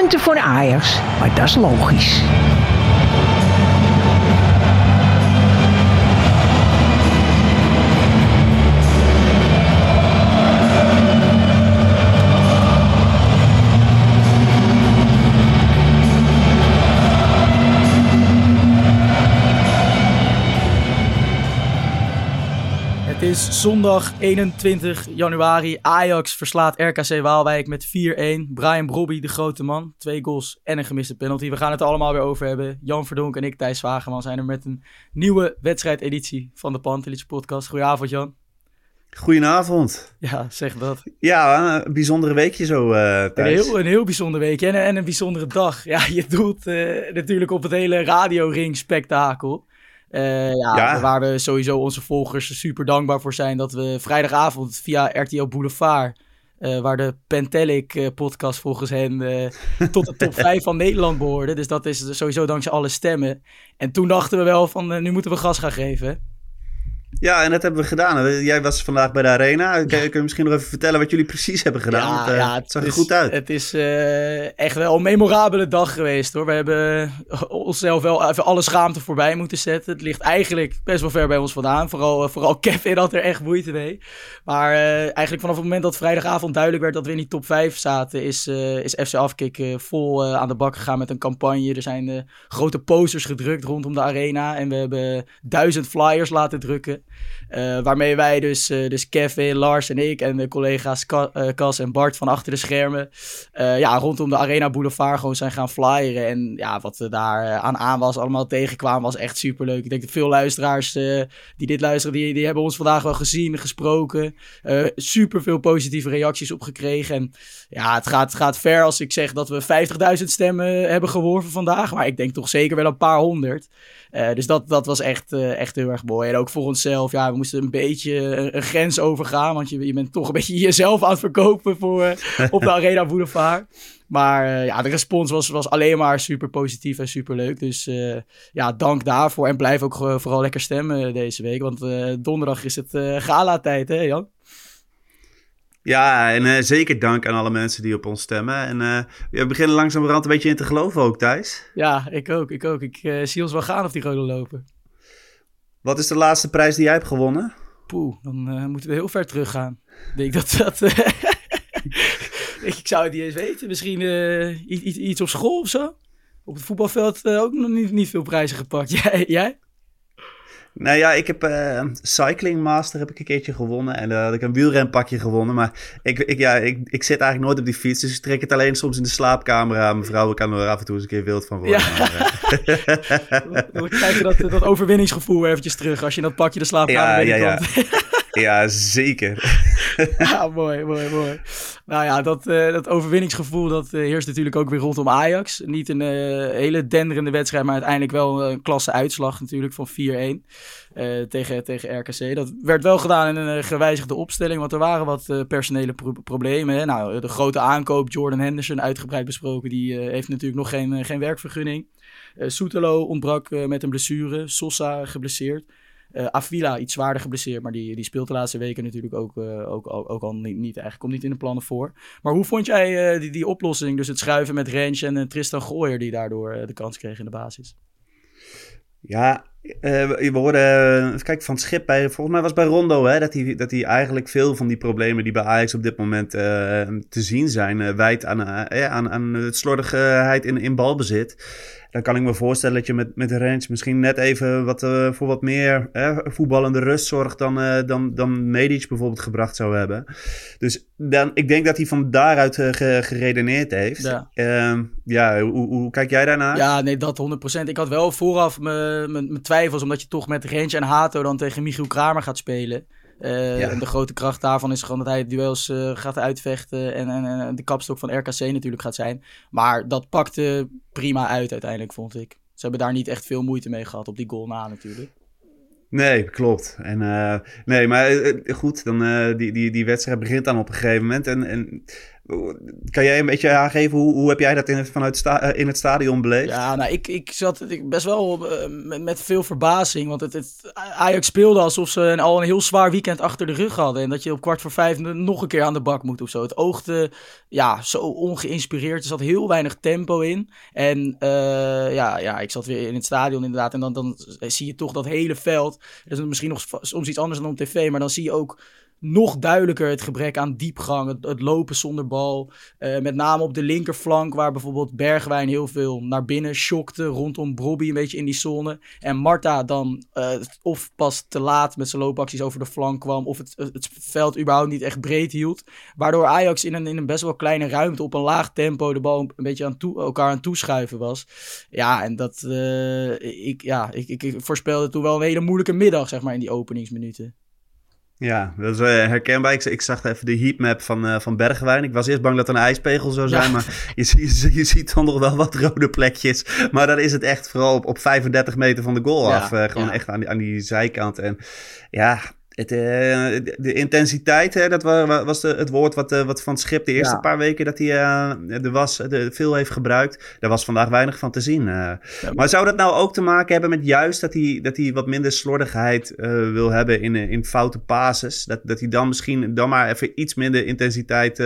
Punten voor Ajax, maar dat is logisch. Is zondag 21 januari. Ajax verslaat RKC Waalwijk met 4-1. Brian Brobby, de grote man. Twee goals en een gemiste penalty. We gaan het er allemaal weer over hebben. Jan Verdonk en ik, Thijs Wageman, zijn er met een nieuwe wedstrijdeditie van de Pantelich podcast. Goedenavond, Jan. Goedenavond. Ja, zeg dat. Ja, een bijzondere weekje zo, uh, Een heel, een heel bijzonder weekje en, en een bijzondere dag. Ja, je doelt uh, natuurlijk op het hele radioring spektakel. Uh, ja, ja, waar we sowieso onze volgers super dankbaar voor zijn dat we vrijdagavond via RTL Boulevard, uh, waar de Pentelic uh, podcast volgens hen tot de top 5 van Nederland behoorde. Dus dat is sowieso dankzij alle stemmen. En toen dachten we wel van nu moeten we gas gaan geven. Ja, en dat hebben we gedaan. Jij was vandaag bij de Arena. Kun je, kun je misschien nog even vertellen wat jullie precies hebben gedaan? Ja, het, uh, ja, het zag is, er goed uit. Het is uh, echt wel een memorabele dag geweest hoor. We hebben onszelf wel even alle schaamte voorbij moeten zetten. Het ligt eigenlijk best wel ver bij ons vandaan. Vooral, uh, vooral Kevin had er echt moeite mee. Maar eigenlijk vanaf het moment dat vrijdagavond duidelijk werd dat we in die top 5 zaten, is, is FC Afkik vol aan de bak gegaan met een campagne. Er zijn grote posters gedrukt rondom de Arena. En we hebben duizend flyers laten drukken. Uh, waarmee wij dus, uh, dus Kevin, Lars en ik en de collega's Cas en Bart van achter de schermen ja, rondom de Arena Boulevard gewoon zijn gaan flyeren. En ja, wat er daar aan aan was, allemaal tegenkwamen, was echt superleuk. Ik denk dat veel luisteraars die dit luisteren, die, die hebben ons vandaag wel gezien, gesproken. super veel positieve reacties op gekregen. En ja, het gaat, gaat ver als ik zeg dat we 50.000 stemmen hebben geworven vandaag. Maar ik denk toch zeker wel een paar honderd. dus dat, dat was echt, echt heel erg mooi. En ook voor onszelf, ja, we moesten een beetje een, een grens overgaan. Want je, je bent toch een beetje jezelf aan het verkopen voor, uh, op de Arena Boulevard. Maar uh, ja, de respons was, was alleen maar super positief en super leuk. Dus uh, ja, dank daarvoor. En blijf ook vooral lekker stemmen deze week. Want donderdag is het gala-tijd, hè Jan? Ja, en uh, zeker dank aan alle mensen die op ons stemmen. En uh, we beginnen langzamerhand een beetje in te geloven ook, Thijs. Ja, ik ook. Ik ook. Ik uh, zie ons wel gaan of die rode lopen. Wat is de laatste prijs die jij hebt gewonnen? Poeh, dan moeten we heel ver teruggaan. Ik denk dat dat... ik zou het niet eens weten. Misschien iets, iets op school of zo? Op het voetbalveld ook nog niet, niet veel prijzen gepakt. Jij? jij? Nou ja, ik heb uh, Cycling Master heb ik een keertje gewonnen. En uh, had ik een wielrenpakje gewonnen. Maar ik, ik, ja, ik, ik zit eigenlijk nooit op die fiets. Dus ik trek het alleen soms in de slaapkamer aan. Mijn vrouw kan er af en toe eens een keer wild van worden. Ja. Maar, uh. Dan krijg je dat, dat overwinningsgevoel eventjes terug. Als je dat pakje de slaapkamer ja, ja, ja. ja, zeker. ja, mooi, mooi, mooi. Nou ja, dat, uh, dat overwinningsgevoel dat uh, heerst natuurlijk ook weer rondom Ajax. Niet een uh, hele denderende wedstrijd, maar uiteindelijk wel een klasse uitslag natuurlijk van 4-1 tegen, tegen RKC. Dat werd wel gedaan in een gewijzigde opstelling, want er waren wat personele pro problemen. Hè? Nou, de grote aankoop, Jordan Henderson, uitgebreid besproken, die heeft natuurlijk nog geen, geen werkvergunning. Soetelo ontbrak met een blessure, Sosa geblesseerd. Uh, Avila iets zwaarder geblesseerd, maar die, die speelt de laatste weken natuurlijk ook, uh, ook, ook, al niet, niet, eigenlijk komt niet in de plannen voor. Maar hoe vond jij uh, die, die oplossing, dus het schuiven met Rens en Tristan Gooyer die daardoor de kans kreeg in de basis? Ja, we hoorden, kijk, van Schip, bij, volgens mij was bij Rondo, hè, dat hij dat eigenlijk veel van die problemen die bij Ajax op dit moment te zien zijn, wijt aan, aan, aan het slordigheid in, in balbezit dan kan ik me voorstellen dat je met, met de range misschien net even wat, uh, voor wat meer eh, voetballende rust zorgt dan, uh, dan, dan Medic bijvoorbeeld gebracht zou hebben. Dus dan, ik denk dat hij van daaruit ge, geredeneerd heeft. Ja, ja hoe, hoe, kijk jij daarnaar? Ja, nee, dat 100%. Ik had wel vooraf mijn twijfels, omdat je toch met Range en Hato dan tegen Michiel Kramer gaat spelen. Eh, Ja. En de grote kracht daarvan is gewoon dat hij duels eh, gaat uitvechten en, en, en de kapstok van RKC natuurlijk gaat zijn. Maar dat pakte prima uit uiteindelijk, vond ik. Ze hebben daar niet echt veel moeite mee gehad op die goal na natuurlijk. Nee, klopt. En, eh, nee, maar eh, goed, dan, eh, die, die, die wedstrijd begint dan op een gegeven moment. En, en kan jij een beetje aangeven, hoe, hoe heb jij dat in vanuit eh, in het stadion beleefd? Ja, nou, ik, ik zat ik best wel eh, met, veel verbazing. Want het, het, Ajax speelde alsof ze al een heel zwaar weekend achter de rug hadden. En dat je op kwart voor vijf nog een keer aan de bak moet of zo. Het oogde ja, zo ongeïnspireerd. Er zat heel weinig tempo in. En eh, ja, ja, ik zat weer in het stadion inderdaad. En dan, dan zie je toch dat hele veld. Dat is misschien nog soms iets anders dan op tv. Maar dan zie je ook nog duidelijker het gebrek aan diepgang, het, lopen zonder bal. Uh, met name op de linkerflank, waar bijvoorbeeld Bergwijn heel veel naar binnen schokte, rondom Brobby een beetje in die zone. En Marta dan uh, of pas te laat met zijn loopacties over de flank kwam, of het, het veld überhaupt niet echt breed hield. Waardoor Ajax in een, in een best wel kleine ruimte op een laag tempo de bal een beetje aan elkaar aan toeschuiven was. Ja, en dat, uh, ik, ja, ik, ik, ik voorspelde toen wel een hele moeilijke middag, zeg maar, in die openingsminuten. Ja, dat is uh, herkenbaar. Ik, ik, zag even de heatmap van, uh, van Bergwijn. Ik was eerst bang dat er een ijspegel zou zijn, ja. maar je, je, je, ziet dan nog wel wat rode plekjes. Maar dan is het echt vooral op, op 35 meter van de goal ja, af. Uh, gewoon ja. echt aan die, aan die zijkant. En ja, het, uh, de, intensiteit, hè, dat was, de, het woord wat, uh, wat Van het Schip de eerste ja. paar weken dat hij uh, er was, de, veel heeft gebruikt. Daar was vandaag weinig van te zien. Ja, maar zou dat nou ook te maken hebben met juist dat hij, dat hij wat minder slordigheid wil hebben in, in foute pases? Dat, dat hij dan misschien dan maar even iets minder intensiteit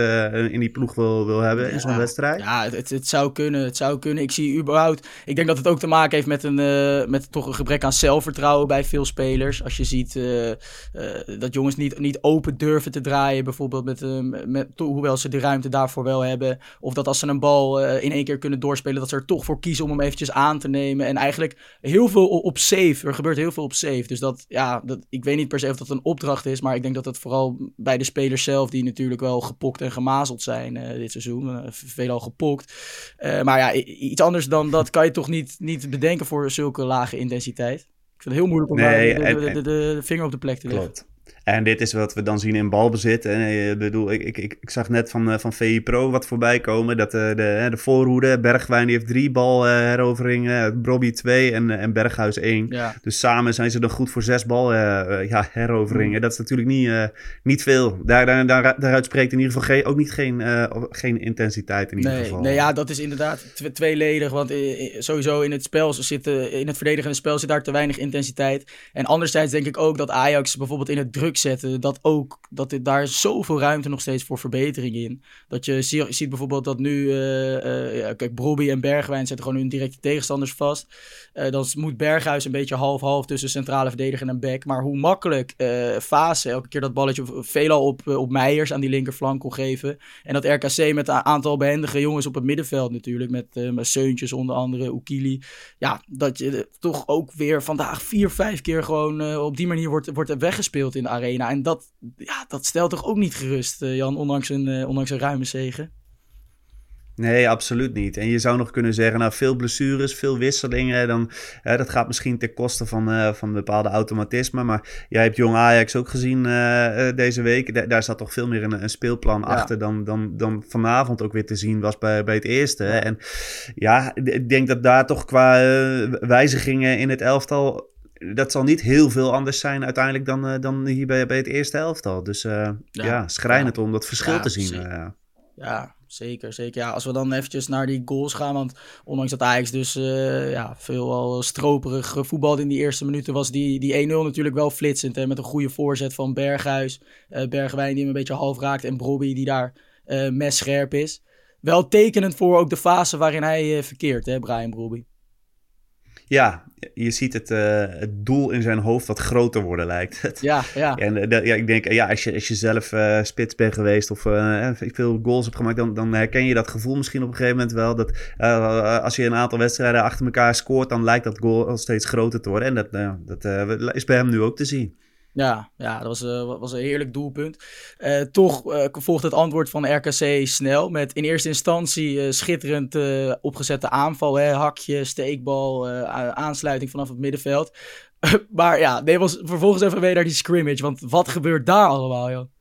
in die ploeg wil, wil hebben in zo'n wedstrijd? Ja, het, het, zou kunnen. Het zou kunnen. Ik zie überhaupt... Ik denk dat het ook te maken heeft met, een, met toch een gebrek aan zelfvertrouwen bij veel spelers. Als je ziet... Uh, dat jongens niet, niet open durven te draaien, bijvoorbeeld met, uh, met, hoewel ze de ruimte daarvoor wel hebben. Of dat als ze een bal uh, in één keer kunnen doorspelen, dat ze er toch voor kiezen om hem eventjes aan te nemen. En eigenlijk heel veel op safe. Er gebeurt heel veel op safe. Dus dat, ja, dat, ik weet niet per se of dat een opdracht is, maar ik denk dat het vooral bij de spelers zelf, die natuurlijk wel gepokt en gemazeld zijn dit seizoen, veelal gepokt. maar ja, iets anders dan dat kan je toch niet, niet bedenken voor zulke lage intensiteit. Ik vind het heel moeilijk om nee, de, de, de, de, vinger op de plek te leggen. Klopt. En dit is wat we dan zien in balbezit. En, ik bedoel, ik, ik, ik zag net van, van VI Pro wat voorbij komen. Dat de, de, de voorhoede, Bergwijn die heeft drie balheroveringen. Brobby twee en, en Berghuis één. Ja. Dus samen zijn ze dan goed voor zes bal ja, heroveringen. Mm. Dat is natuurlijk niet, niet veel. Daar, daar, daar, daaruit spreekt in ieder geval geen, ook niet geen, geen intensiteit in ieder nee, geval. Nee, ja, dat is inderdaad tweeledig. Want sowieso in het spel zit, in het verdedigende spel zit daar te weinig intensiteit. En anderzijds denk ik ook dat Ajax bijvoorbeeld in het druk zetten, dat ook, dat dit, daar zoveel ruimte nog steeds voor verbetering in. Dat je zie, ziet bijvoorbeeld dat nu, uh, uh, ja, kijk, Brobby en Bergwijn zetten gewoon hun directe tegenstanders vast. Uh, dan moet Berghuis een beetje half-half tussen centrale verdediger en back. Maar hoe makkelijk Fase elke keer dat balletje veelal op, op Meijers aan die linkerflank kon geven. En dat RKC met een aantal behendige jongens op het middenveld natuurlijk, met, met Seuntjes onder andere, Oekili. Ja, dat je toch ook weer vandaag vier, vijf keer gewoon op die manier wordt, wordt weggespeeld in de arena. En dat, ja, dat stelt toch ook niet gerust, uh, Jan, ondanks een, uh, ondanks een ruime zegen? Nee, absoluut niet. En je zou nog kunnen zeggen, nou, veel blessures, veel wisselingen. Dan, uh, dat gaat misschien ten koste van, van bepaalde automatismen. Maar jij hebt Jong Ajax ook gezien deze week. Da daar zat toch veel meer een, een speelplan ja. achter dan, dan, dan vanavond ook weer te zien was bij, bij het eerste. En ja, ik denk dat daar toch qua wijzigingen in het elftal dat zal niet heel veel anders zijn uiteindelijk dan, uh, dan hier bij, bij het eerste elftal. Dus uh, ja, ja, schrijnend ja. om dat verschil ja, te zien. Zeker. Ja, zeker, zeker. Ja, als we dan eventjes naar die goals gaan, want ondanks dat Ajax dus uh, ja, veel al stroperig voetbal in die eerste minuten was die, die 1-0 natuurlijk wel flitsend. Hè, met een goede voorzet van Berghuis, Bergwijn die hem een beetje half raakt en Brobby die daar mes scherp is. Wel tekenend voor ook de fase waarin hij verkeert, hè, Brian Brobby. Ja, je ziet het, uh, het doel in zijn hoofd wat groter worden, lijkt het. Ja, ja. En uh, ja, ik denk, ja, als je, als je zelf uh, spits bent geweest of veel goals hebt gemaakt, dan, dan herken je dat gevoel misschien op een gegeven moment wel. Dat als je een aantal wedstrijden achter elkaar scoort, dan lijkt dat goal al steeds groter te worden. En dat, dat is bij hem nu ook te zien. Ja, ja dat was, uh, was een heerlijk doelpunt. Uh, toch uh, volgt het antwoord van RKC snel. Met in eerste instantie schitterend opgezette aanval. Hè, hakje, steekbal, aansluiting vanaf het middenveld. maar ja, nee, was vervolgens even weer naar die scrimmage. Want wat gebeurt daar allemaal, joh?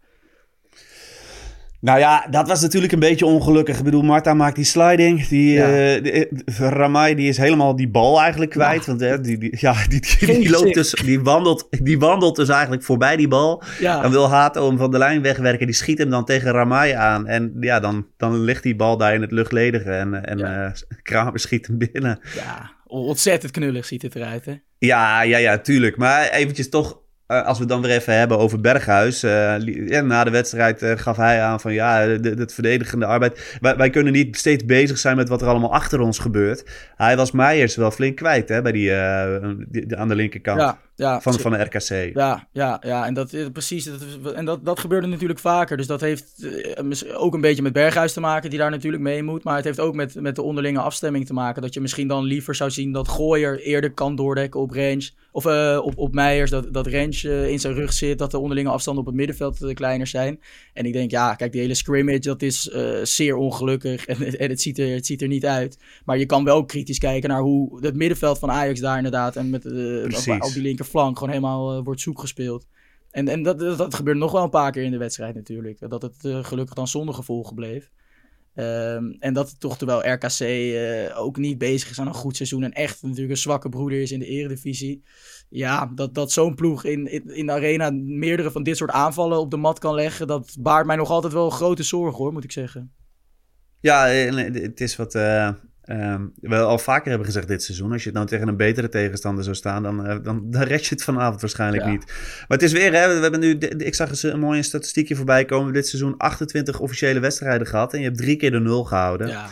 Nou ja, dat was natuurlijk een beetje ongelukkig. Ik bedoel, Marta maakt die sliding. Die, ja. uh, Ramai die is helemaal die bal eigenlijk kwijt. Want die, die, ja, die, die, loopt dus, die, wandelt, die wandelt dus eigenlijk voorbij die bal. Ja. Dan wil Hato hem van de lijn wegwerken. Die schiet hem dan tegen Ramai aan. En ja, dan, dan ligt die bal daar in het luchtledige. En, en ja. Kramer schiet hem binnen. Ja, ontzettend knullig ziet het eruit, hè? Ja, ja, ja, tuurlijk. Maar eventjes toch als we het dan weer even hebben over Berghuis. Uh, na de wedstrijd uh, gaf hij aan van ja, het verdedigende arbeid. Wij, kunnen niet steeds bezig zijn met wat er allemaal achter ons gebeurt. Hij was Meijers wel flink kwijt hè, bij die, die aan de linkerkant. Ja, ja, van, van de RKC. Ja, ja, ja. en, dat, precies, dat, en dat, dat gebeurde natuurlijk vaker. Dus dat heeft ook een beetje met Berghuis te maken, die daar natuurlijk mee moet. Maar het heeft ook met, met de onderlinge afstemming te maken. Dat je misschien dan liever zou zien dat Gooier eerder kan doordekken op range. Of uh, op, op Meijers, dat, dat Range uh, in zijn rug zit, dat de onderlinge afstanden op het middenveld uh, kleiner zijn. En ik denk, ja, kijk, die hele scrimmage, dat is zeer ongelukkig en, en, het, ziet er, het ziet er niet uit. Maar je kan wel kritisch kijken naar hoe het middenveld van Ajax daar inderdaad en met op, op, die linkerflank gewoon helemaal wordt zoek gespeeld. En, en dat, dat, dat nog wel een paar keer in de wedstrijd natuurlijk. Dat het gelukkig dan zonder gevolgen bleef. Um, en dat toch terwijl RKC uh, ook niet bezig is aan een goed seizoen en echt natuurlijk een zwakke broeder is in de eredivisie. Ja, dat, dat zo'n ploeg in, in, de arena meerdere van dit soort aanvallen op de mat kan leggen, dat baart mij nog altijd wel grote zorgen hoor, moet ik zeggen. Ja, het is wat, Um, we al vaker hebben gezegd dit seizoen. Als je het nou tegen een betere tegenstander zou staan, dan, uh, dan, dan red je het vanavond waarschijnlijk niet. Maar het is weer, hè, we hebben nu, ik zag eens een mooie statistiekje voorbij komen. Dit seizoen 28 officiële wedstrijden gehad en je hebt drie keer de nul gehouden. Ja,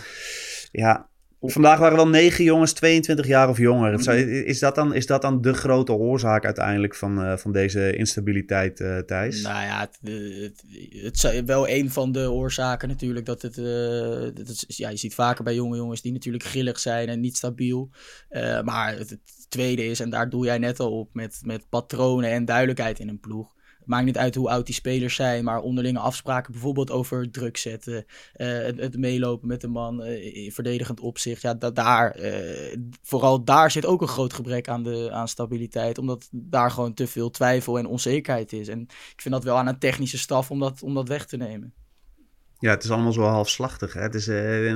ja Vandaag waren wel negen jongens 22 jaar of jonger. Mhm. Is dat dan, is dat dan de grote oorzaak uiteindelijk van, uh, van deze instabiliteit, uh, Thijs? Nou ja, het, het, het, is wel een van de oorzaken natuurlijk. Dat het, uh, dat ja, je ziet vaker bij jonge jongens die natuurlijk grillig zijn en niet stabiel. maar het, tweede is, en daar doe jij net al op, met, met patronen en duidelijkheid in een ploeg maakt niet uit hoe oud die spelers zijn, maar onderlinge afspraken, bijvoorbeeld over druk zetten, uh, het, het, meelopen met de man, uh, in verdedigend opzicht. Ja, dat daar, uh, vooral daar zit ook een groot gebrek aan, de, aan stabiliteit, omdat daar gewoon te veel twijfel en onzekerheid is. En ik vind dat wel aan een technische staf om dat, om dat weg te nemen. Ja, het is allemaal zo halfslachtig. Hè? Het is, uh,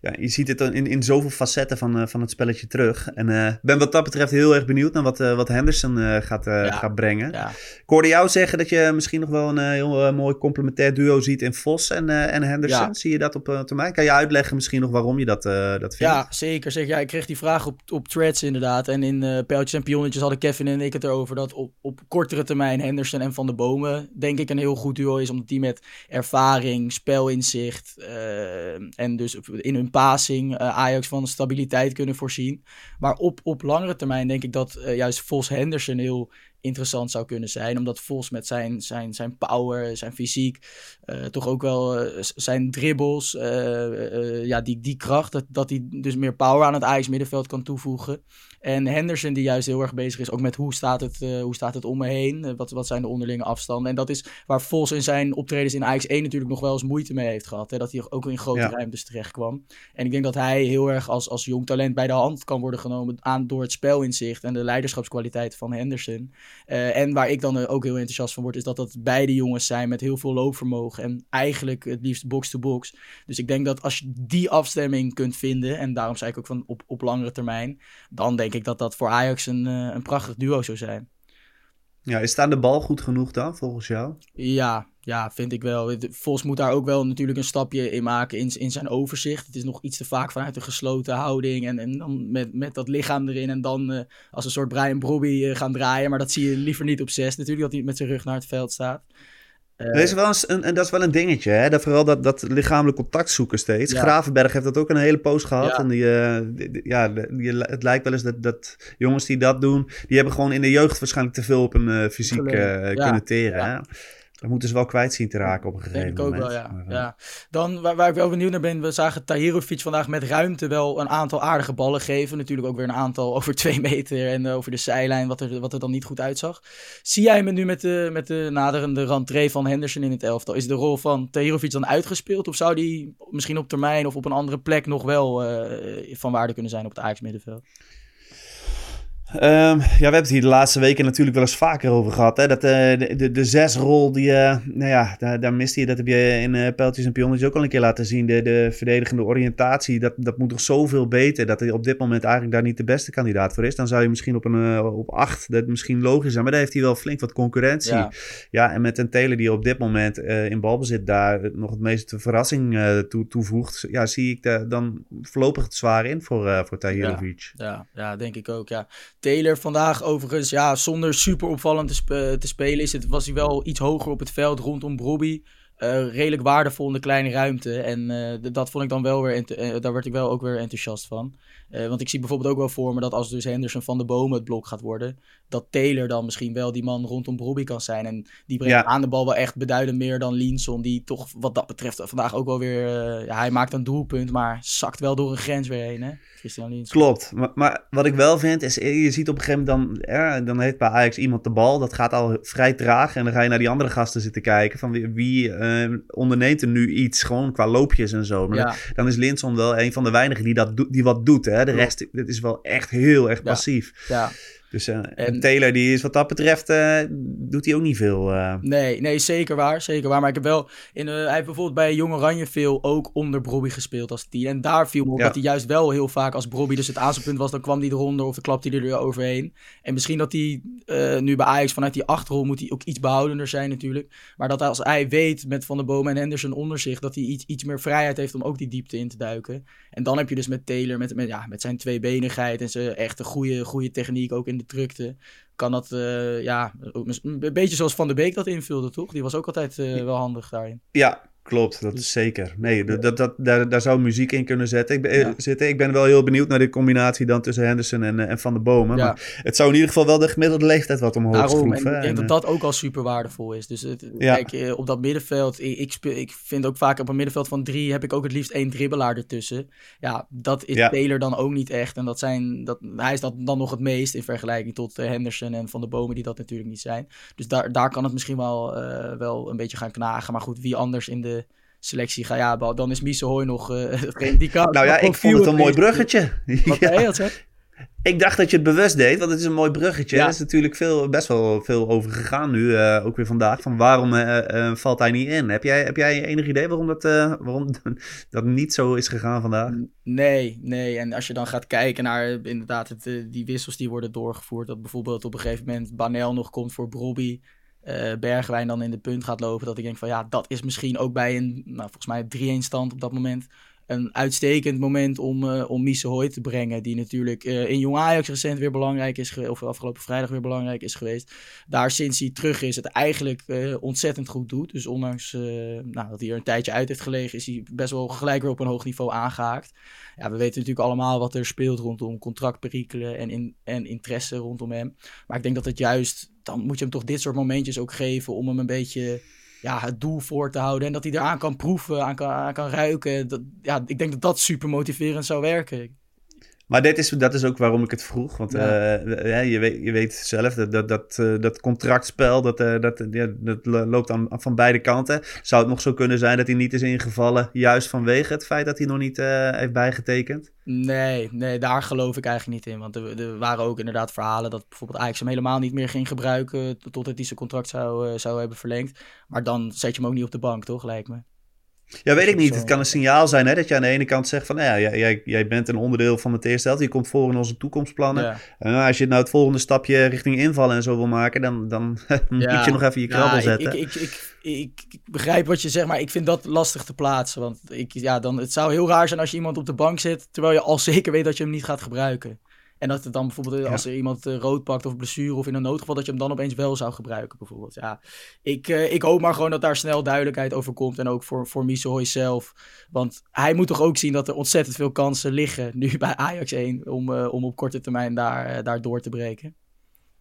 ja, je ziet het in, in zoveel facetten van, uh, van het spelletje terug. En uh, ben wat dat betreft heel erg benieuwd naar wat, wat Henderson gaat, ja. gaat brengen. Ja. Ik hoorde jou zeggen dat je misschien nog wel een heel mooi complementair duo ziet in Vos en, en Henderson. Ja. Zie je dat op termijn? Kan je uitleggen misschien nog waarom je dat, dat vindt? Ja, zeker. zeker. Ja, ik kreeg die vraag op, op threads inderdaad. En in Pijltjes en Pionnetjes hadden Kevin en ik het erover dat op, op kortere termijn Henderson en Van de Bomen denk ik een heel goed duo is. Omdat die met ervaring, spelinzicht uh, en dus in hun passing uh, Ajax van stabiliteit kunnen voorzien. Maar op, op langere termijn denk ik dat uh, juist Vos Henderson heel interessant zou kunnen zijn. Omdat Vos met zijn, zijn, zijn power, zijn fysiek, toch ook wel zijn dribbles, ja, die, die kracht, dat, dat hij dus meer power aan het Ajax middenveld kan toevoegen. En Henderson die juist heel erg bezig is ook met hoe staat het, hoe staat het om me heen? Wat, wat zijn de onderlinge afstanden? En dat is waar Vos in zijn optredens in Ajax 1 natuurlijk nog wel eens moeite mee heeft gehad. Hè? Dat hij ook in grote ja. ruimtes terecht kwam. En ik denk dat hij heel erg als, als jong talent bij de hand kan worden genomen aan, door het spelinzicht en de leiderschapskwaliteit van Henderson. Uh, en waar ik dan ook heel enthousiast van word, is dat dat beide jongens zijn met heel veel loopvermogen. En eigenlijk het liefst box-to-box. Dus ik denk dat als je die afstemming kunt vinden, en daarom zei ik ook van op, op langere termijn, dan denk ik dat dat voor Ajax een, uh, een prachtig duo zou zijn. Ja, is daar de bal goed genoeg dan, volgens jou? Ja, ja, vind ik wel. Vos moet daar ook wel natuurlijk een stapje in maken in, in zijn overzicht. Het is nog iets te vaak vanuit een gesloten houding en, en dan met, met dat lichaam erin en dan uh, als een soort Brian Brobby uh, gaan draaien. Maar dat zie je liever niet op zes natuurlijk, dat hij met zijn rug naar het veld staat. Uh, is wel een, en dat is wel een dingetje, hè? Dat, vooral dat, dat lichamelijk contact zoeken steeds. Ja. Gravenberg heeft dat ook een hele poos gehad. Ja. En die, uh, die, ja, die, het lijkt wel eens dat, dat jongens die dat doen, die hebben gewoon in de jeugd waarschijnlijk te veel op een uh, fysiek kunnen teren. Hè? Dat moeten ze wel kwijt zien te raken op een gegeven Denk ik ook moment. wel, ja. Maar, eh, ja. Dan, waar, waar ik wel benieuwd naar ben, we zagen Tahirovic vandaag met ruimte wel een aantal aardige ballen geven. Natuurlijk ook weer een aantal over twee meter en eh, over de zijlijn, wat er, wat er dan niet goed uitzag. Zie jij me nu met de, met de naderende rentree van Henderson in het elftal? Is de rol van Tahirovic dan uitgespeeld? Of zou die misschien op termijn of op een andere plek nog wel eh, van waarde kunnen zijn op het Ajax middenveld? Ehm, ja, we hebben het hier de laatste weken natuurlijk wel eens vaker over gehad. Hè? Dat, eh, de, de, de zesrol, die, eh, nou ja, daar, daar mist hij. Dat heb je in uh, Pijltjes en Pionnetjes ook al een keer laten zien. De, de verdedigende oriëntatie, dat, dat moet nog zoveel beter. Dat hij op dit moment eigenlijk daar niet de beste kandidaat voor is. Dan zou je misschien op, een, op acht, dat misschien logisch zijn. Maar daar heeft hij wel flink wat concurrentie. Ja, ja en met een Taylor die op dit moment in balbezit daar nog het meeste verrassing toe, toevoegt. Ja, zie ik de, dan voorlopig het zwaar in voor, voor Tahirovic. Ja, ja, ja, denk ik ook, ja. Taylor vandaag overigens, ja, zonder super opvallend te, sp te spelen is het, was hij wel iets hoger op het veld rondom Brobby. Uh, redelijk waardevol in de kleine ruimte. En uh, dat vond ik dan wel weer, uh, daar werd ik wel ook weer enthousiast van. want ik zie bijvoorbeeld ook wel voor me dat als dus Henderson van de bomen het blok gaat worden, dat Taylor dan misschien wel die man rondom Brobby kan zijn. En die brengt ja. aan de bal wel echt beduidend meer dan Linson, die toch wat dat betreft vandaag ook wel weer, ja, hij maakt een doelpunt, maar zakt wel door een grens weer heen, hè? Christian Linson. Klopt, maar, maar, wat ik wel vind is, je ziet op een gegeven moment dan, ja, dan heeft bij Ajax iemand de bal, dat gaat al vrij traag en dan ga je naar die andere gasten zitten kijken van wie, wie uh, onderneemt er nu iets, gewoon qua loopjes en zo. Maar ja. dan, is Linson wel een van de weinigen die, dat die wat doet, hè. De rest, dit is wel echt heel erg passief. Ja. Dus uh, en, Taylor, die is wat dat betreft, uh, doet hij ook niet veel. Uh. Nee, nee, zeker waar, zeker waar. Maar ik heb wel, in, hij heeft bijvoorbeeld bij Jong Oranje veel ook onder Brobby gespeeld als tien. En daar viel me op ja. dat hij juist wel heel vaak als Brobby dus het aanspeelpunt was, dan kwam hij eronder of dan klapte hij er weer overheen. En misschien dat hij nu bij Ajax vanuit die achterrol moet hij ook iets behoudender zijn natuurlijk. Maar dat als hij weet met Van der Bomen en Henderson onder zich, dat hij iets, iets meer vrijheid heeft om ook die diepte in te duiken. En dan heb je dus met Taylor, met, met, ja, met zijn tweebenigheid en zijn echte goede, goede techniek ook in de drukte, kan dat, uh, ja, een beetje zoals Van der Beek dat invulde, toch? Die was ook altijd uh, wel handig daarin. Ja, klopt. Dat is zeker. Nee, dat, dat, dat, daar, daar zou muziek in kunnen zetten. Ik ben, ja. zitten. Ik ben wel heel benieuwd naar de combinatie dan tussen Henderson en, en Van der Bomen. Ja. Maar het zou in ieder geval wel de gemiddelde leeftijd wat omhoog Daarom, schroeven. En ik denk dat dat ook al super waardevol is. Dus het, ja. kijk, op dat middenveld, ik, ik, speel, ik vind ook vaak op een middenveld van drie heb ik ook het liefst één dribbelaar ertussen. Ja, dat is Taylor dan ook niet echt. En dat zijn, dat, hij is dat dan nog het meest in vergelijking tot Henderson en Van der Bomen die dat natuurlijk niet zijn. Dus daar, daar kan het misschien wel, uh, wel een beetje gaan knagen. Maar goed, wie anders in de selectie ga ja, dan is Misehooi nog uh, die kan. Nou ja, ik vond het een mooi bruggetje. Wat ja. Ik dacht dat je het bewust deed, want het is een mooi bruggetje. Ja. Er is natuurlijk veel, best wel veel over gegaan nu, uh, ook weer vandaag. Van waarom uh, valt hij niet in? Heb jij, heb jij enig idee waarom dat, waarom dat niet zo is gegaan vandaag? Nee, nee. En als je dan gaat kijken naar inderdaad het, die wissels die worden doorgevoerd. Dat bijvoorbeeld op een gegeven moment Banel nog komt voor Brobby. Uh, Bergwijn dan in de punt gaat lopen. Dat ik denk van ja, dat is misschien ook bij een, nou, volgens mij 3-1 stand op dat moment. Een uitstekend moment om, uh, om te brengen. Die natuurlijk uh, in Jong Ajax recent weer belangrijk is geweest. Of afgelopen vrijdag weer belangrijk is geweest. Daar sinds hij terug is het eigenlijk ontzettend goed doet. Dus ondanks nou, dat hij er een tijdje uit heeft gelegen. Is hij best wel gelijk weer op een hoog niveau aangehaakt. Ja, we weten natuurlijk allemaal wat er speelt rondom contractperikelen en, in, en interesse rondom hem. Maar ik denk dat het juist, dan moet je hem toch dit soort momentjes ook geven om hem een beetje ja, het doel voor te houden. En dat hij eraan kan proeven, aan kan, aan kan ruiken. Dat, ja, ik denk dat dat super motiverend zou werken. Maar dit is, dat is ook waarom ik het vroeg. Want ja. Uh, ja, je, weet, je weet zelf, dat, dat, dat, uh, dat contractspel, dat, uh, dat, ja, dat loopt aan, van beide kanten. Zou het nog zo kunnen zijn dat hij niet is ingevallen, juist vanwege het feit dat hij nog niet heeft bijgetekend? Nee, nee, daar geloof ik eigenlijk niet in. Want er, er, waren ook inderdaad verhalen dat bijvoorbeeld Ajax hem helemaal niet meer ging gebruiken totdat hij zijn contract zou, zou hebben verlengd. Maar dan zet je hem ook niet op de bank, toch, lijkt me. Ja, weet ik niet. Het kan een signaal zijn hè, dat je aan de ene kant zegt van... Nou ja, jij, jij bent een onderdeel van het eerste helft. Je komt voor in onze toekomstplannen. Ja. En als je nou het volgende stapje richting invallen en zo wil maken... dan, dan moet je nog even je krabbel ja, zetten. Ik, ik, ik, ik, ik, begrijp wat je zegt, maar ik vind dat lastig te plaatsen. Want ik, ja, dan, het zou heel raar zijn als je iemand op de bank zit... terwijl je al zeker weet dat je hem niet gaat gebruiken. En dat het dan bijvoorbeeld, als er iemand uh, rood pakt of blessure of in een noodgeval, dat je hem dan opeens wel zou gebruiken, bijvoorbeeld. Ja, ik, uh, ik hoop maar gewoon dat daar snel duidelijkheid over komt. En ook voor, voor zelf. Want hij moet toch ook zien dat er ontzettend veel kansen liggen nu bij Ajax 1 om, om op korte termijn daar, daar door te breken.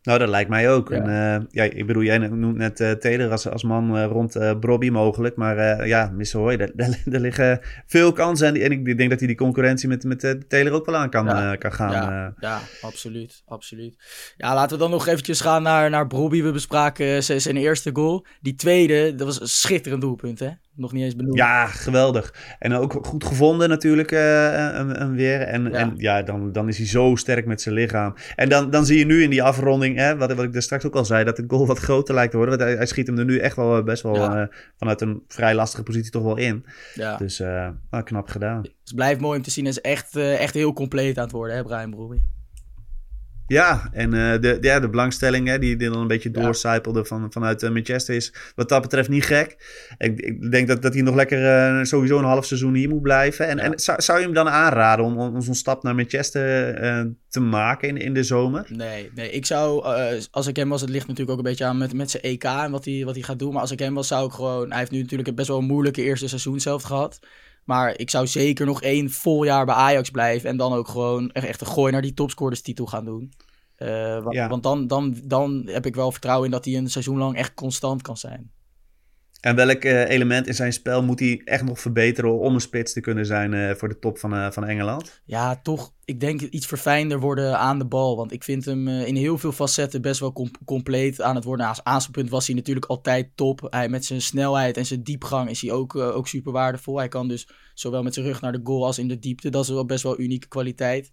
Nou, dat lijkt mij ook. Ja. En, eh, ja, ik bedoel, jij noemt net uh, Taylor als, als man uh, rond uh, Brobby mogelijk. Maar ja, Missouri, daar, daar, daar, liggen veel kansen. En, en, ik denk dat hij die concurrentie met, met Taylor ook wel aan kan, ja. kan gaan. Ja, ja, absoluut, absoluut. Ja, laten we dan nog eventjes gaan naar, naar Brobby. We bespraken zijn eerste goal. Die tweede, dat was een schitterend doelpunt, hè? Nog niet eens benoemd. Ja, geweldig. En ook goed gevonden natuurlijk uh, weer. En, ja. en ja, dan, dan is hij zo sterk met zijn lichaam. En dan, dan zie je nu in die afronding, hè, wat, wat ik daar straks ook al zei, dat de goal wat groter lijkt te worden. Want hij, hij schiet hem er nu echt wel best wel ja. uh, vanuit een vrij lastige positie toch wel in. Ja. Dus uh, nou, knap gedaan. Het blijft mooi om te zien. Hij is echt, echt heel compleet aan het worden, hè, Brian Broby. Ja, en uh, de, ja, de belangstelling hè, die, die dan een beetje doorcijpelde van, vanuit uh, Manchester is wat dat betreft niet gek. Ik, ik denk dat, dat hij nog lekker uh, sowieso een half seizoen hier moet blijven. En, en zou, zou je hem dan aanraden om, om zo'n stap naar Manchester te maken in, in de zomer? Nee, nee ik zou, als ik hem was, het ligt natuurlijk ook een beetje aan met, met zijn EK en wat hij, wat hij gaat doen. Maar als ik hem was, zou ik gewoon, hij heeft nu natuurlijk best wel een moeilijke eerste seizoen zelf gehad. Maar ik zou zeker nog één vol jaar bij Ajax blijven. En dan ook gewoon echt een gooi naar die topscorers titel gaan doen. Uh, want, ja. want dan, dan, dan heb ik wel vertrouwen in dat hij een seizoen lang echt constant kan zijn. En welk uh, element in zijn spel moet hij echt nog verbeteren om een spits te kunnen zijn uh, voor de top van, van Engeland? Ja, toch. Ik denk iets verfijnder worden aan de bal. Want ik vind hem in heel veel facetten best wel com compleet aan het worden. Als aanspeelpunt was hij natuurlijk altijd top. Hij, met zijn snelheid en zijn diepgang is hij ook, ook super waardevol. Hij kan dus zowel met zijn rug naar de goal als in de diepte. Dat is wel best wel unieke kwaliteit.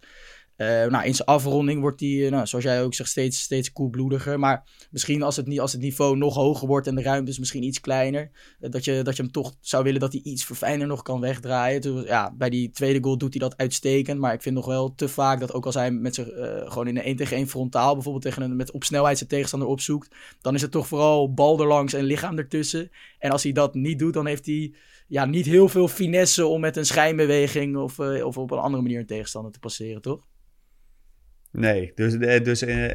Uh, nou, in zijn afronding wordt hij, uh, nou, zoals jij ook zegt, steeds, steeds koelbloediger. Maar misschien als het, als het niveau nog hoger wordt en de ruimte is misschien iets kleiner, uh, dat, je, dat je hem toch zou willen dat hij iets verfijnder nog kan wegdraaien. Ja, bij die tweede goal doet hij dat uitstekend. Maar ik vind nog wel te vaak dat ook als hij met zijn, gewoon in een 1 tegen 1 frontaal, bijvoorbeeld tegen een, met op snelheid zijn tegenstander opzoekt, dan is het toch vooral bal erlangs en lichaam ertussen. En als hij dat niet doet, dan heeft hij ja, niet heel veel finesse om met een schijnbeweging of, of op een andere manier een tegenstander te passeren, toch? Nee, dus, dus uh,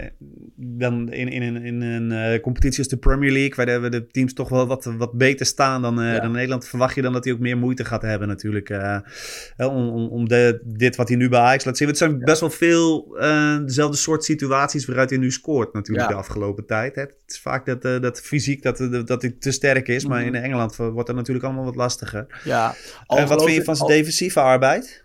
dan in, in, in, in een uh, competitie als de Premier League, waar de, de teams toch wel wat, wat beter staan dan, uh, ja. dan Nederland, verwacht je dan dat hij ook meer moeite gaat hebben natuurlijk. om om, om de, dit wat hij nu bij Ajax laat zien. Het zijn ja. best wel veel dezelfde soort situaties waaruit hij nu scoort natuurlijk ja. de afgelopen tijd. Hè. Het is vaak dat, dat fysiek dat, dat hij te sterk is, mm -hmm. maar in Engeland wordt dat natuurlijk allemaal wat lastiger. Ja. En wat vind je van zijn al... defensieve arbeid?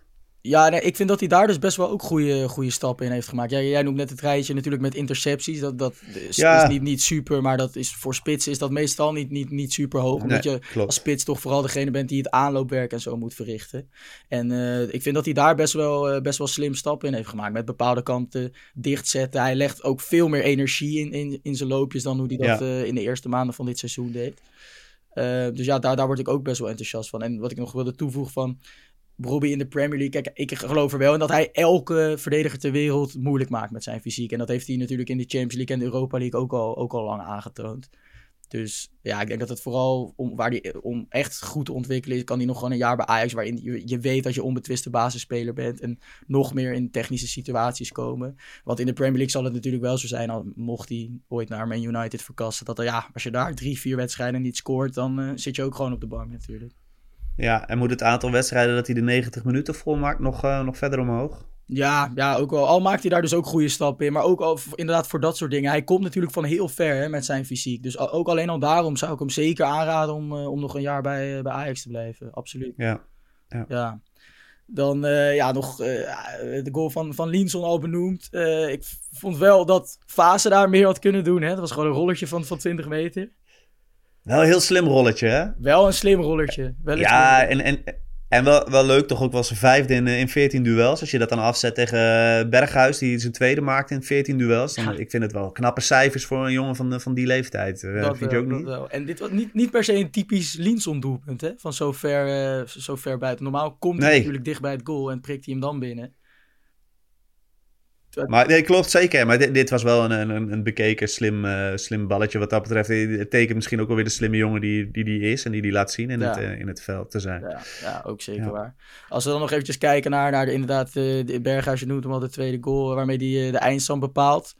Ja, nee, ik vind dat hij daar dus best wel ook goede, goede stappen in heeft gemaakt. Jij, jij noemt net het rijtje natuurlijk met intercepties. Dat, dat is, ja. is niet, niet super, maar dat is, voor spitsen is dat meestal niet, niet, niet super hoog. Omdat nee, je klopt. als spits toch vooral degene bent die het aanloopwerk en zo moet verrichten. En uh, ik vind dat hij daar best wel, uh, best wel slim stappen in heeft gemaakt. Met bepaalde kanten dichtzetten. Hij legt ook veel meer energie in, in, in zijn loopjes dan hoe hij dat ja. uh, in de eerste maanden van dit seizoen deed. dus ja, daar, daar word ik ook best wel enthousiast van. En wat ik nog wilde toevoegen van... Robbie in de Premier League. Kijk, ik geloof er wel in dat hij elke verdediger ter wereld moeilijk maakt met zijn fysiek. En dat heeft hij natuurlijk in de Champions League en de Europa League ook al, ook al lang aangetoond. Dus ja, ik denk dat het vooral om, waar die, om echt goed te ontwikkelen is, kan hij nog gewoon een jaar bij Ajax, waarin je, weet dat je onbetwiste basisspeler bent en nog meer in technische situaties komen. Want in de Premier League zal het natuurlijk wel zo zijn, al mocht hij ooit naar Man United verkassen, dat ja, als je daar drie, vier wedstrijden niet scoort, dan uh, zit je ook gewoon op de bank natuurlijk. Ja, en moet het aantal wedstrijden dat hij de 90 minuten volmaakt nog, uh, nog verder omhoog? Ja, ja, ook al, al maakt hij daar dus ook goede stappen in. Maar ook al, inderdaad voor dat soort dingen. Hij komt natuurlijk van heel ver hè, met zijn fysiek. Dus ook alleen al daarom zou ik hem zeker aanraden om, uh, om nog een jaar bij, uh, bij Ajax te blijven. Absoluut. Ja. ja. ja. Dan uh, ja, nog de goal van, van Linson al benoemd. ik vond wel dat Fase daar meer had kunnen doen. Hè? Dat was gewoon een rolletje van, van 20 meter. Wel een heel slim rolletje, hè? Wel een slim rollertje. Wel ja, en, en, en wel, wel leuk toch ook wel zijn vijfde in, in 14 duels. Als je dat dan afzet tegen Berghuis, die zijn tweede maakte in 14 duels. Dan, ja. Ik vind het wel knappe cijfers voor een jongen van, van die leeftijd. Dat vind je ook niet? Wel. En dit was niet, niet per se een typisch Linson doelpunt, hè? Van zo ver, uh, zo ver buiten. Normaal komt hij natuurlijk dicht bij het goal en prikt hij hem dan binnen. Maar nee, klopt zeker. Maar dit, dit was wel een, een, een bekeken slim, uh, slim balletje wat dat betreft. Het tekent misschien ook wel weer de slimme jongen die die, die is en die die laat zien in, ja. het, uh, in het veld te zijn. Ja, ja ook zeker ja. waar. Als we dan nog eventjes kijken naar, naar de, inderdaad uh, de Berghuis, je noemt hem al de tweede goal waarmee die de eindstand bepaalt.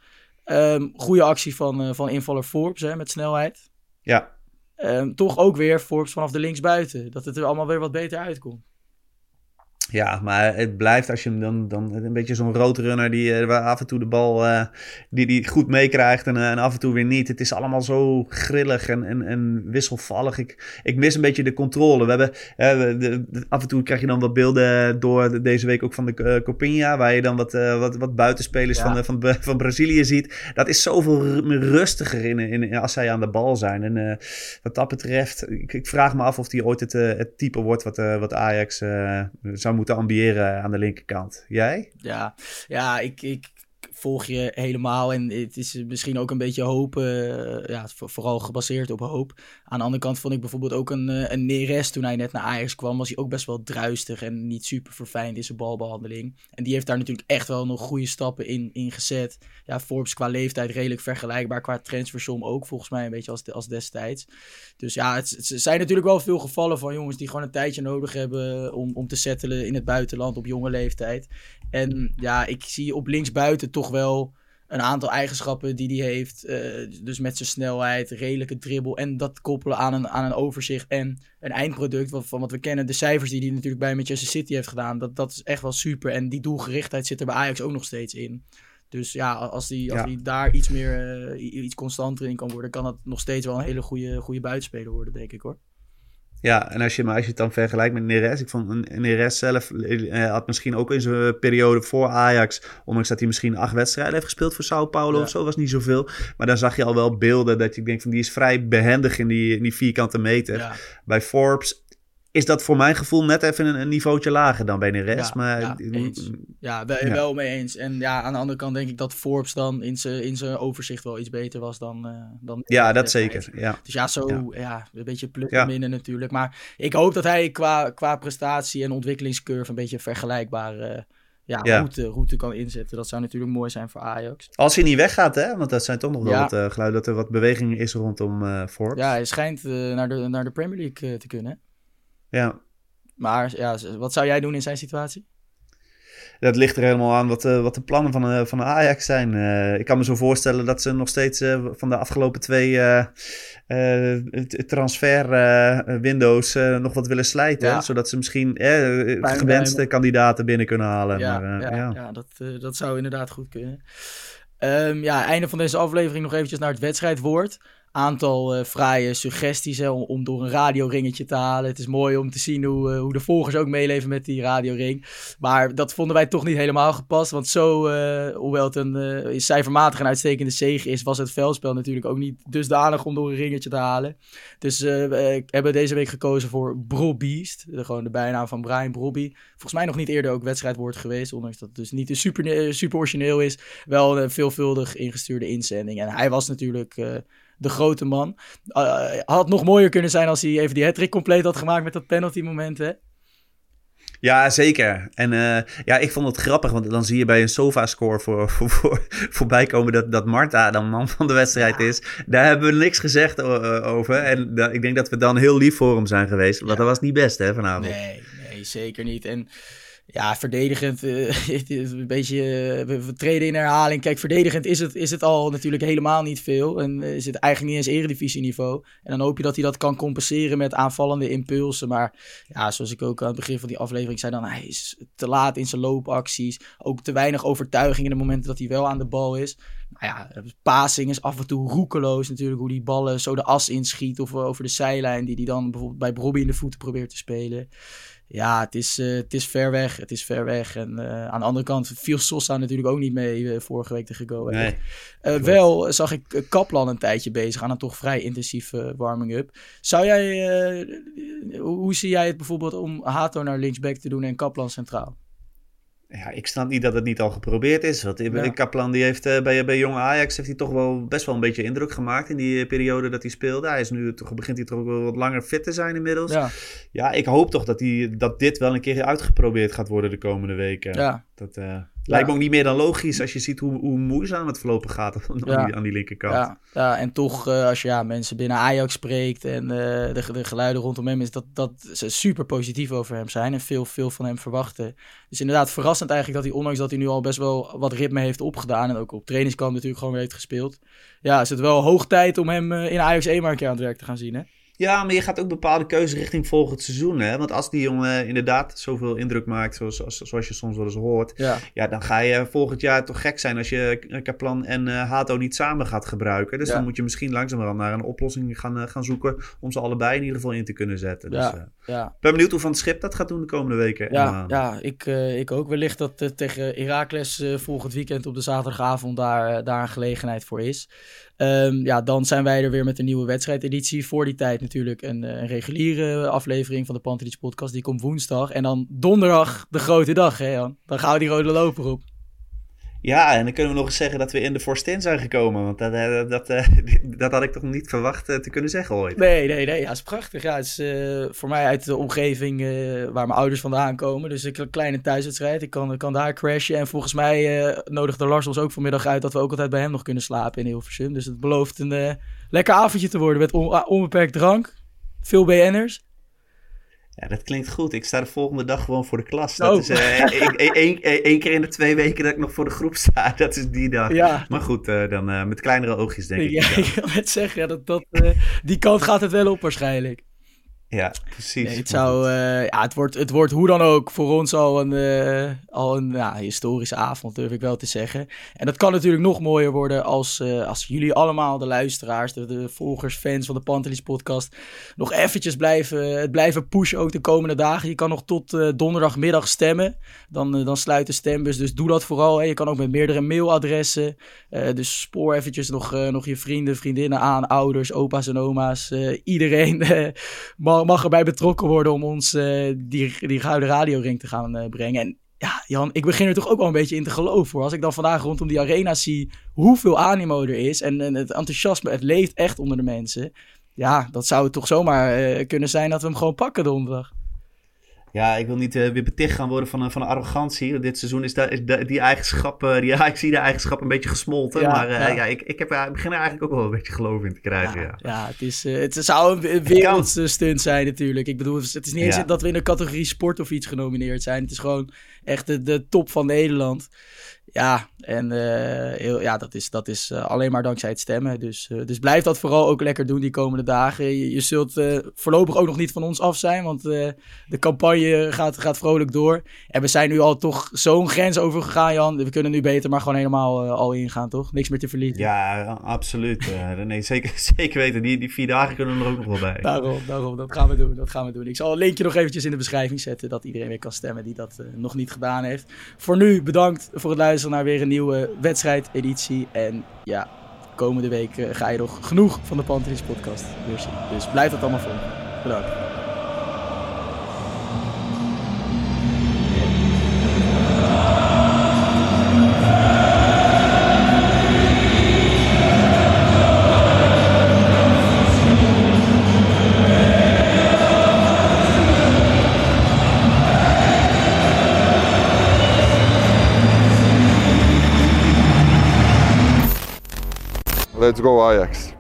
Um, goede actie van, van invaller Forbes hè, met snelheid. Ja. Um, toch ook weer Forbes vanaf de linksbuiten. Dat het er allemaal weer wat beter uitkomt. Ja, maar het blijft als je hem dan, dan een beetje zo'n roodrunner die waar af en toe de bal uh, die, die goed meekrijgt en, uh, en af en toe weer niet. Het is allemaal zo grillig en, en, en wisselvallig. Ik, ik mis een beetje de controle. We hebben, de, de, af en toe krijg je dan wat beelden door deze week ook van de Copinha, waar je dan wat, wat, wat buitenspelers ja. van, van, van Brazilië ziet. Dat is zoveel rustiger in, in, als zij aan de bal zijn. En wat dat betreft, ik, ik, vraag me af of die ooit het, het type wordt wat, wat Ajax zou moeten ambiëren aan de linkerkant. Jij? Ja, ja ik, ik volg je helemaal. En het is misschien ook een beetje hoop. Uh, ja, vooral gebaseerd op hoop. Aan de andere kant vond ik bijvoorbeeld ook een, uh, een Neres toen hij net naar Ajax kwam. Was hij ook best wel druistig en niet super verfijnd in zijn balbehandeling. En die heeft daar natuurlijk echt wel nog goede stappen in, in gezet. Ja, Forbes qua leeftijd redelijk vergelijkbaar. Qua transfersom ook volgens mij een beetje als, als destijds. Dus ja, het, zijn natuurlijk wel veel gevallen van jongens die gewoon een tijdje nodig hebben om, om te settelen in het buitenland op jonge leeftijd. En ja, ik zie op linksbuiten toch wel een aantal eigenschappen die hij heeft. Uh, dus met zijn snelheid, redelijke dribbel en dat koppelen aan een, aan een overzicht en een eindproduct wat, van wat we kennen. De cijfers die hij natuurlijk bij Manchester City heeft gedaan, dat, dat is echt wel super. En die doelgerichtheid zit er bij Ajax ook nog steeds in. Dus ja, als hij als die daar iets meer, uh, iets constanter in kan worden, kan dat nog steeds wel een hele goede, goede buitenspeler worden, denk ik hoor. Ja, en als je, maar als je het dan vergelijkt met Neres, ik vond Neres zelf eh, had misschien ook in zijn periode voor Ajax, ondanks dat hij misschien acht wedstrijden heeft gespeeld voor Sao Paulo ja. of zo, was niet zoveel. Maar dan zag je al wel beelden dat je denkt van die is vrij behendig in die, in die vierkante meter. Ja. Bij Forbes is dat voor mijn gevoel net even een, een niveautje lager dan bij de rest. Ja, maar, ja, eens. ja, wel, wel mee eens. En ja, aan de andere kant denk ik dat Forbes dan in zijn in zijn overzicht wel iets beter was dan... Uh, dan ja, dat zeker. Ja. Dus ja, zo ja. een beetje plukken ja. minnen natuurlijk. Maar ik hoop dat hij qua, qua prestatie en ontwikkelingscurve een beetje vergelijkbaar... Uh, ja, Route, route kan inzetten. Dat zou natuurlijk mooi zijn voor Ajax. Als hij niet weggaat, hè? Want dat zijn toch nog wel wat uh, geluiden dat er wat beweging is rondom uh, Forbes. Ja, hij schijnt naar, de, naar de Premier League te kunnen. Ja. Maar ja, wat zou jij doen in zijn situatie? Dat ligt er helemaal aan wat, uh, wat de plannen van, uh, van Ajax zijn. Uh, ik kan me zo voorstellen dat ze nog steeds van de afgelopen twee transfer-windows nog wat willen slijten. Ja. Zodat ze misschien gewenste kandidaten binnen kunnen halen. Ja, maar, ja, ja. ja dat, dat zou inderdaad goed kunnen. Um, ja, einde van deze aflevering nog eventjes naar het wedstrijdwoord aantal uh, fraaie suggesties om, door een radioringetje te halen. Het is mooi om te zien hoe, uh, hoe de volgers ook meeleven met die radioring. Maar dat vonden wij toch niet helemaal gepast. Want zo, uh, hoewel het een cijfermatig een uitstekende zege is, was het veldspel natuurlijk ook niet dusdanig om door een ringetje te halen. Dus we hebben deze week gekozen voor Brobeast. De, gewoon de bijnaam van Brian Brobby. Volgens mij nog niet eerder ook wedstrijdwoord geweest. Ondanks dat het dus niet super, super origineel is. Wel een veelvuldig ingestuurde inzending. En hij was natuurlijk de grote man. Uh, had nog mooier kunnen zijn als hij even die hat compleet had gemaakt met dat penalty moment, hè? Ja, zeker. En uh, ja, ik vond het grappig, want dan zie je bij een sofa-score voor, voor, voor, voorbij komen dat, dat Marta dan man van de wedstrijd ja. is. Daar hebben we niks gezegd over. En da, ik denk dat we dan heel lief voor hem zijn geweest. Want ja. dat was niet best, hè, vanavond. Nee, nee, zeker niet. En ja, verdedigend. Uh, een beetje. Uh, we, treden in herhaling. Kijk, verdedigend is het, is het al natuurlijk helemaal niet veel. En uh, is het eigenlijk niet eens eredivisieniveau. En dan hoop je dat hij dat kan compenseren met aanvallende impulsen. Maar ja, zoals ik ook aan het begin van die aflevering zei, dan hij is te laat in zijn loopacties. Ook te weinig overtuiging in de momenten dat hij wel aan de bal is. Nou ja, passing is af en toe roekeloos natuurlijk. Hoe die ballen zo de as inschiet of over de zijlijn. Die hij dan bijvoorbeeld bij Robbie in de voeten probeert te spelen ja, het is, uh, het is ver weg. Het is ver weg. En uh, aan de andere kant viel Sosa natuurlijk ook niet mee uh, vorige week tegen Go. Nee, wel zag ik Kaplan een tijdje bezig aan een toch vrij intensieve warming-up. Zou jij, hoe zie jij het bijvoorbeeld om Hato naar linksback te doen en Kaplan centraal? Ja, ik snap niet dat het niet al geprobeerd is. Want ja. Kaplan die heeft uh, bij, bij jonge Ajax heeft hij toch wel best wel een beetje indruk gemaakt in die periode dat hij speelde. Hij is nu toch, begint hij toch wel wat langer fit te zijn inmiddels. Ja, ja ik hoop toch dat, hij, dat dit wel een keer uitgeprobeerd gaat worden de komende weken. Ja. Dat, uh, Lijkt me ook niet meer dan logisch als je ziet hoe, hoe moeizaam het verlopen gaat aan, ja. die, aan die linkerkant. Ja, ja en toch uh, als je ja, mensen binnen Ajax spreekt en uh, de, de geluiden rondom hem is dat, dat ze super positief over hem zijn en veel, veel van hem verwachten. Dus inderdaad verrassend eigenlijk dat hij, ondanks dat hij nu al best wel wat ritme heeft opgedaan en ook op trainingskamp natuurlijk gewoon weer heeft gespeeld. Ja, is het wel hoog tijd om hem uh, in Ajax 1 maar een keer aan het werk te gaan zien hè? Ja, maar je gaat ook bepaalde keuzes richting volgend seizoen. Hè? Want als die jongen inderdaad zoveel indruk maakt, zoals, zoals je soms wel eens hoort. Ja. Ja, dan ga je volgend jaar toch gek zijn als je Kaplan en uh, Hato niet samen gaat gebruiken. Dus Ja. dan moet je misschien langzamerhand naar een oplossing gaan, eh, gaan zoeken om ze allebei in ieder geval in te kunnen zetten. Dus, Ja, eh, ja. ik ben benieuwd hoe Van het Schip dat gaat doen de komende weken. en Ja, ja ik, eh, ik ook. Wellicht dat eh, tegen Heracles eh, volgend weekend op de zaterdagavond daar, daar een gelegenheid voor is. Ehm, ja, dan zijn wij er weer met een nieuwe wedstrijdeditie. Voor die tijd natuurlijk een, een reguliere aflevering van de Pantelich podcast. Die komt woensdag. En dan donderdag de grote dag, hè Jan? Dan gaan we die rode loper op. Ja, en dan kunnen we nog eens zeggen dat we in de Forstin zijn gekomen. Want dat, eh, dat, eh, dat had ik toch niet verwacht eh, te kunnen zeggen ooit. Nee, nee, nee. Ja, het is prachtig. Ja, het is voor mij uit de omgeving waar mijn ouders vandaan komen. Dus een kleine thuiswedstrijd. Ik kan, kan daar crashen. En volgens mij eh nodigde Lars ons ook vanmiddag uit dat we ook altijd bij hem nog kunnen slapen in Hilversum. Dus het belooft een lekker avondje te worden met ah, onbeperkt drank. Veel BN'ers. Ja, dat klinkt goed. Ik sta de volgende dag gewoon voor de klas. Dat Oh. is eh, één- keer in de twee weken dat ik nog voor de groep sta. Dat is die dag. Ja. Maar goed, eh, dan eh, met kleinere oogjes denk ik. Ja, ik wil net zeggen, dat, dat, die kant gaat het wel op waarschijnlijk. Ja, precies. Nee, het, zou, eh, ja, het, wordt, het wordt hoe dan ook voor ons al een, eh, al een ja, historische avond, durf ik wel te zeggen. En dat kan natuurlijk nog mooier worden als, eh, als jullie allemaal, de luisteraars, de, de volgers, fans van de Pantelis podcast, nog eventjes blijven, het blijven pushen ook de komende dagen. Je kan nog tot donderdagmiddag stemmen. Dan, dan sluit de stembus, dus doe dat vooral. Hè. Je kan ook met meerdere mailadressen. Dus spoor eventjes nog, nog je vrienden, vriendinnen aan, ouders, opa's en oma's. iedereen mag, erbij betrokken worden om ons eh, die, die gouden radioring te gaan eh, brengen. En ja, Jan, ik begin er toch ook wel een beetje in te geloven hoor. Als ik dan vandaag rondom die arena zie hoeveel animo er is en, en het enthousiasme, het leeft echt onder de mensen. Ja, dat zou het toch zomaar eh, kunnen zijn dat we hem gewoon pakken donderdag. Ja, ik wil niet eh, weer beticht gaan worden van, een- van arrogantie. Dit seizoen is, da- is da- die eigenschap, eh, die, ja, ik zie de eigenschap een beetje gesmolten. Ja, maar eh, ja. ja. ik, ik, heb, ik begin er eigenlijk ook wel een beetje geloof in te krijgen. Ja, Ja, het, is, eh, het zou een- wereldse stunt zijn natuurlijk. Ik bedoel, het is niet eens dat we in de categorie sport of iets genomineerd zijn. Het is gewoon echt de, de top van Nederland. Ja, en eh, heel, ja, dat is, dat is eh, alleen maar dankzij het stemmen. Dus, eh, dus blijf dat vooral ook lekker doen die komende dagen. Je, je zult voorlopig ook nog niet van ons af zijn, want de campagne gaat, gaat vrolijk door. En we zijn nu al toch zo'n grens overgegaan, Jan. We kunnen nu beter maar gewoon helemaal al ingaan, toch? Niks meer te verliezen. Ja, absoluut. Nee, zeker, zeker weten. Die, die vier dagen kunnen er ook nog wel bij. Daarom, daarom, dat gaan we doen, dat gaan we doen. Ik zal een linkje nog eventjes in de beschrijving zetten, dat iedereen weer kan stemmen die dat nog niet gedaan heeft. Voor nu, bedankt voor het luisteren naar weer een nieuwe wedstrijdeditie. En ja, komende week eh, ga je nog genoeg van de Pantelis podcast zien. Dus blijf dat allemaal volgen. Bedankt. Let's go Ajax.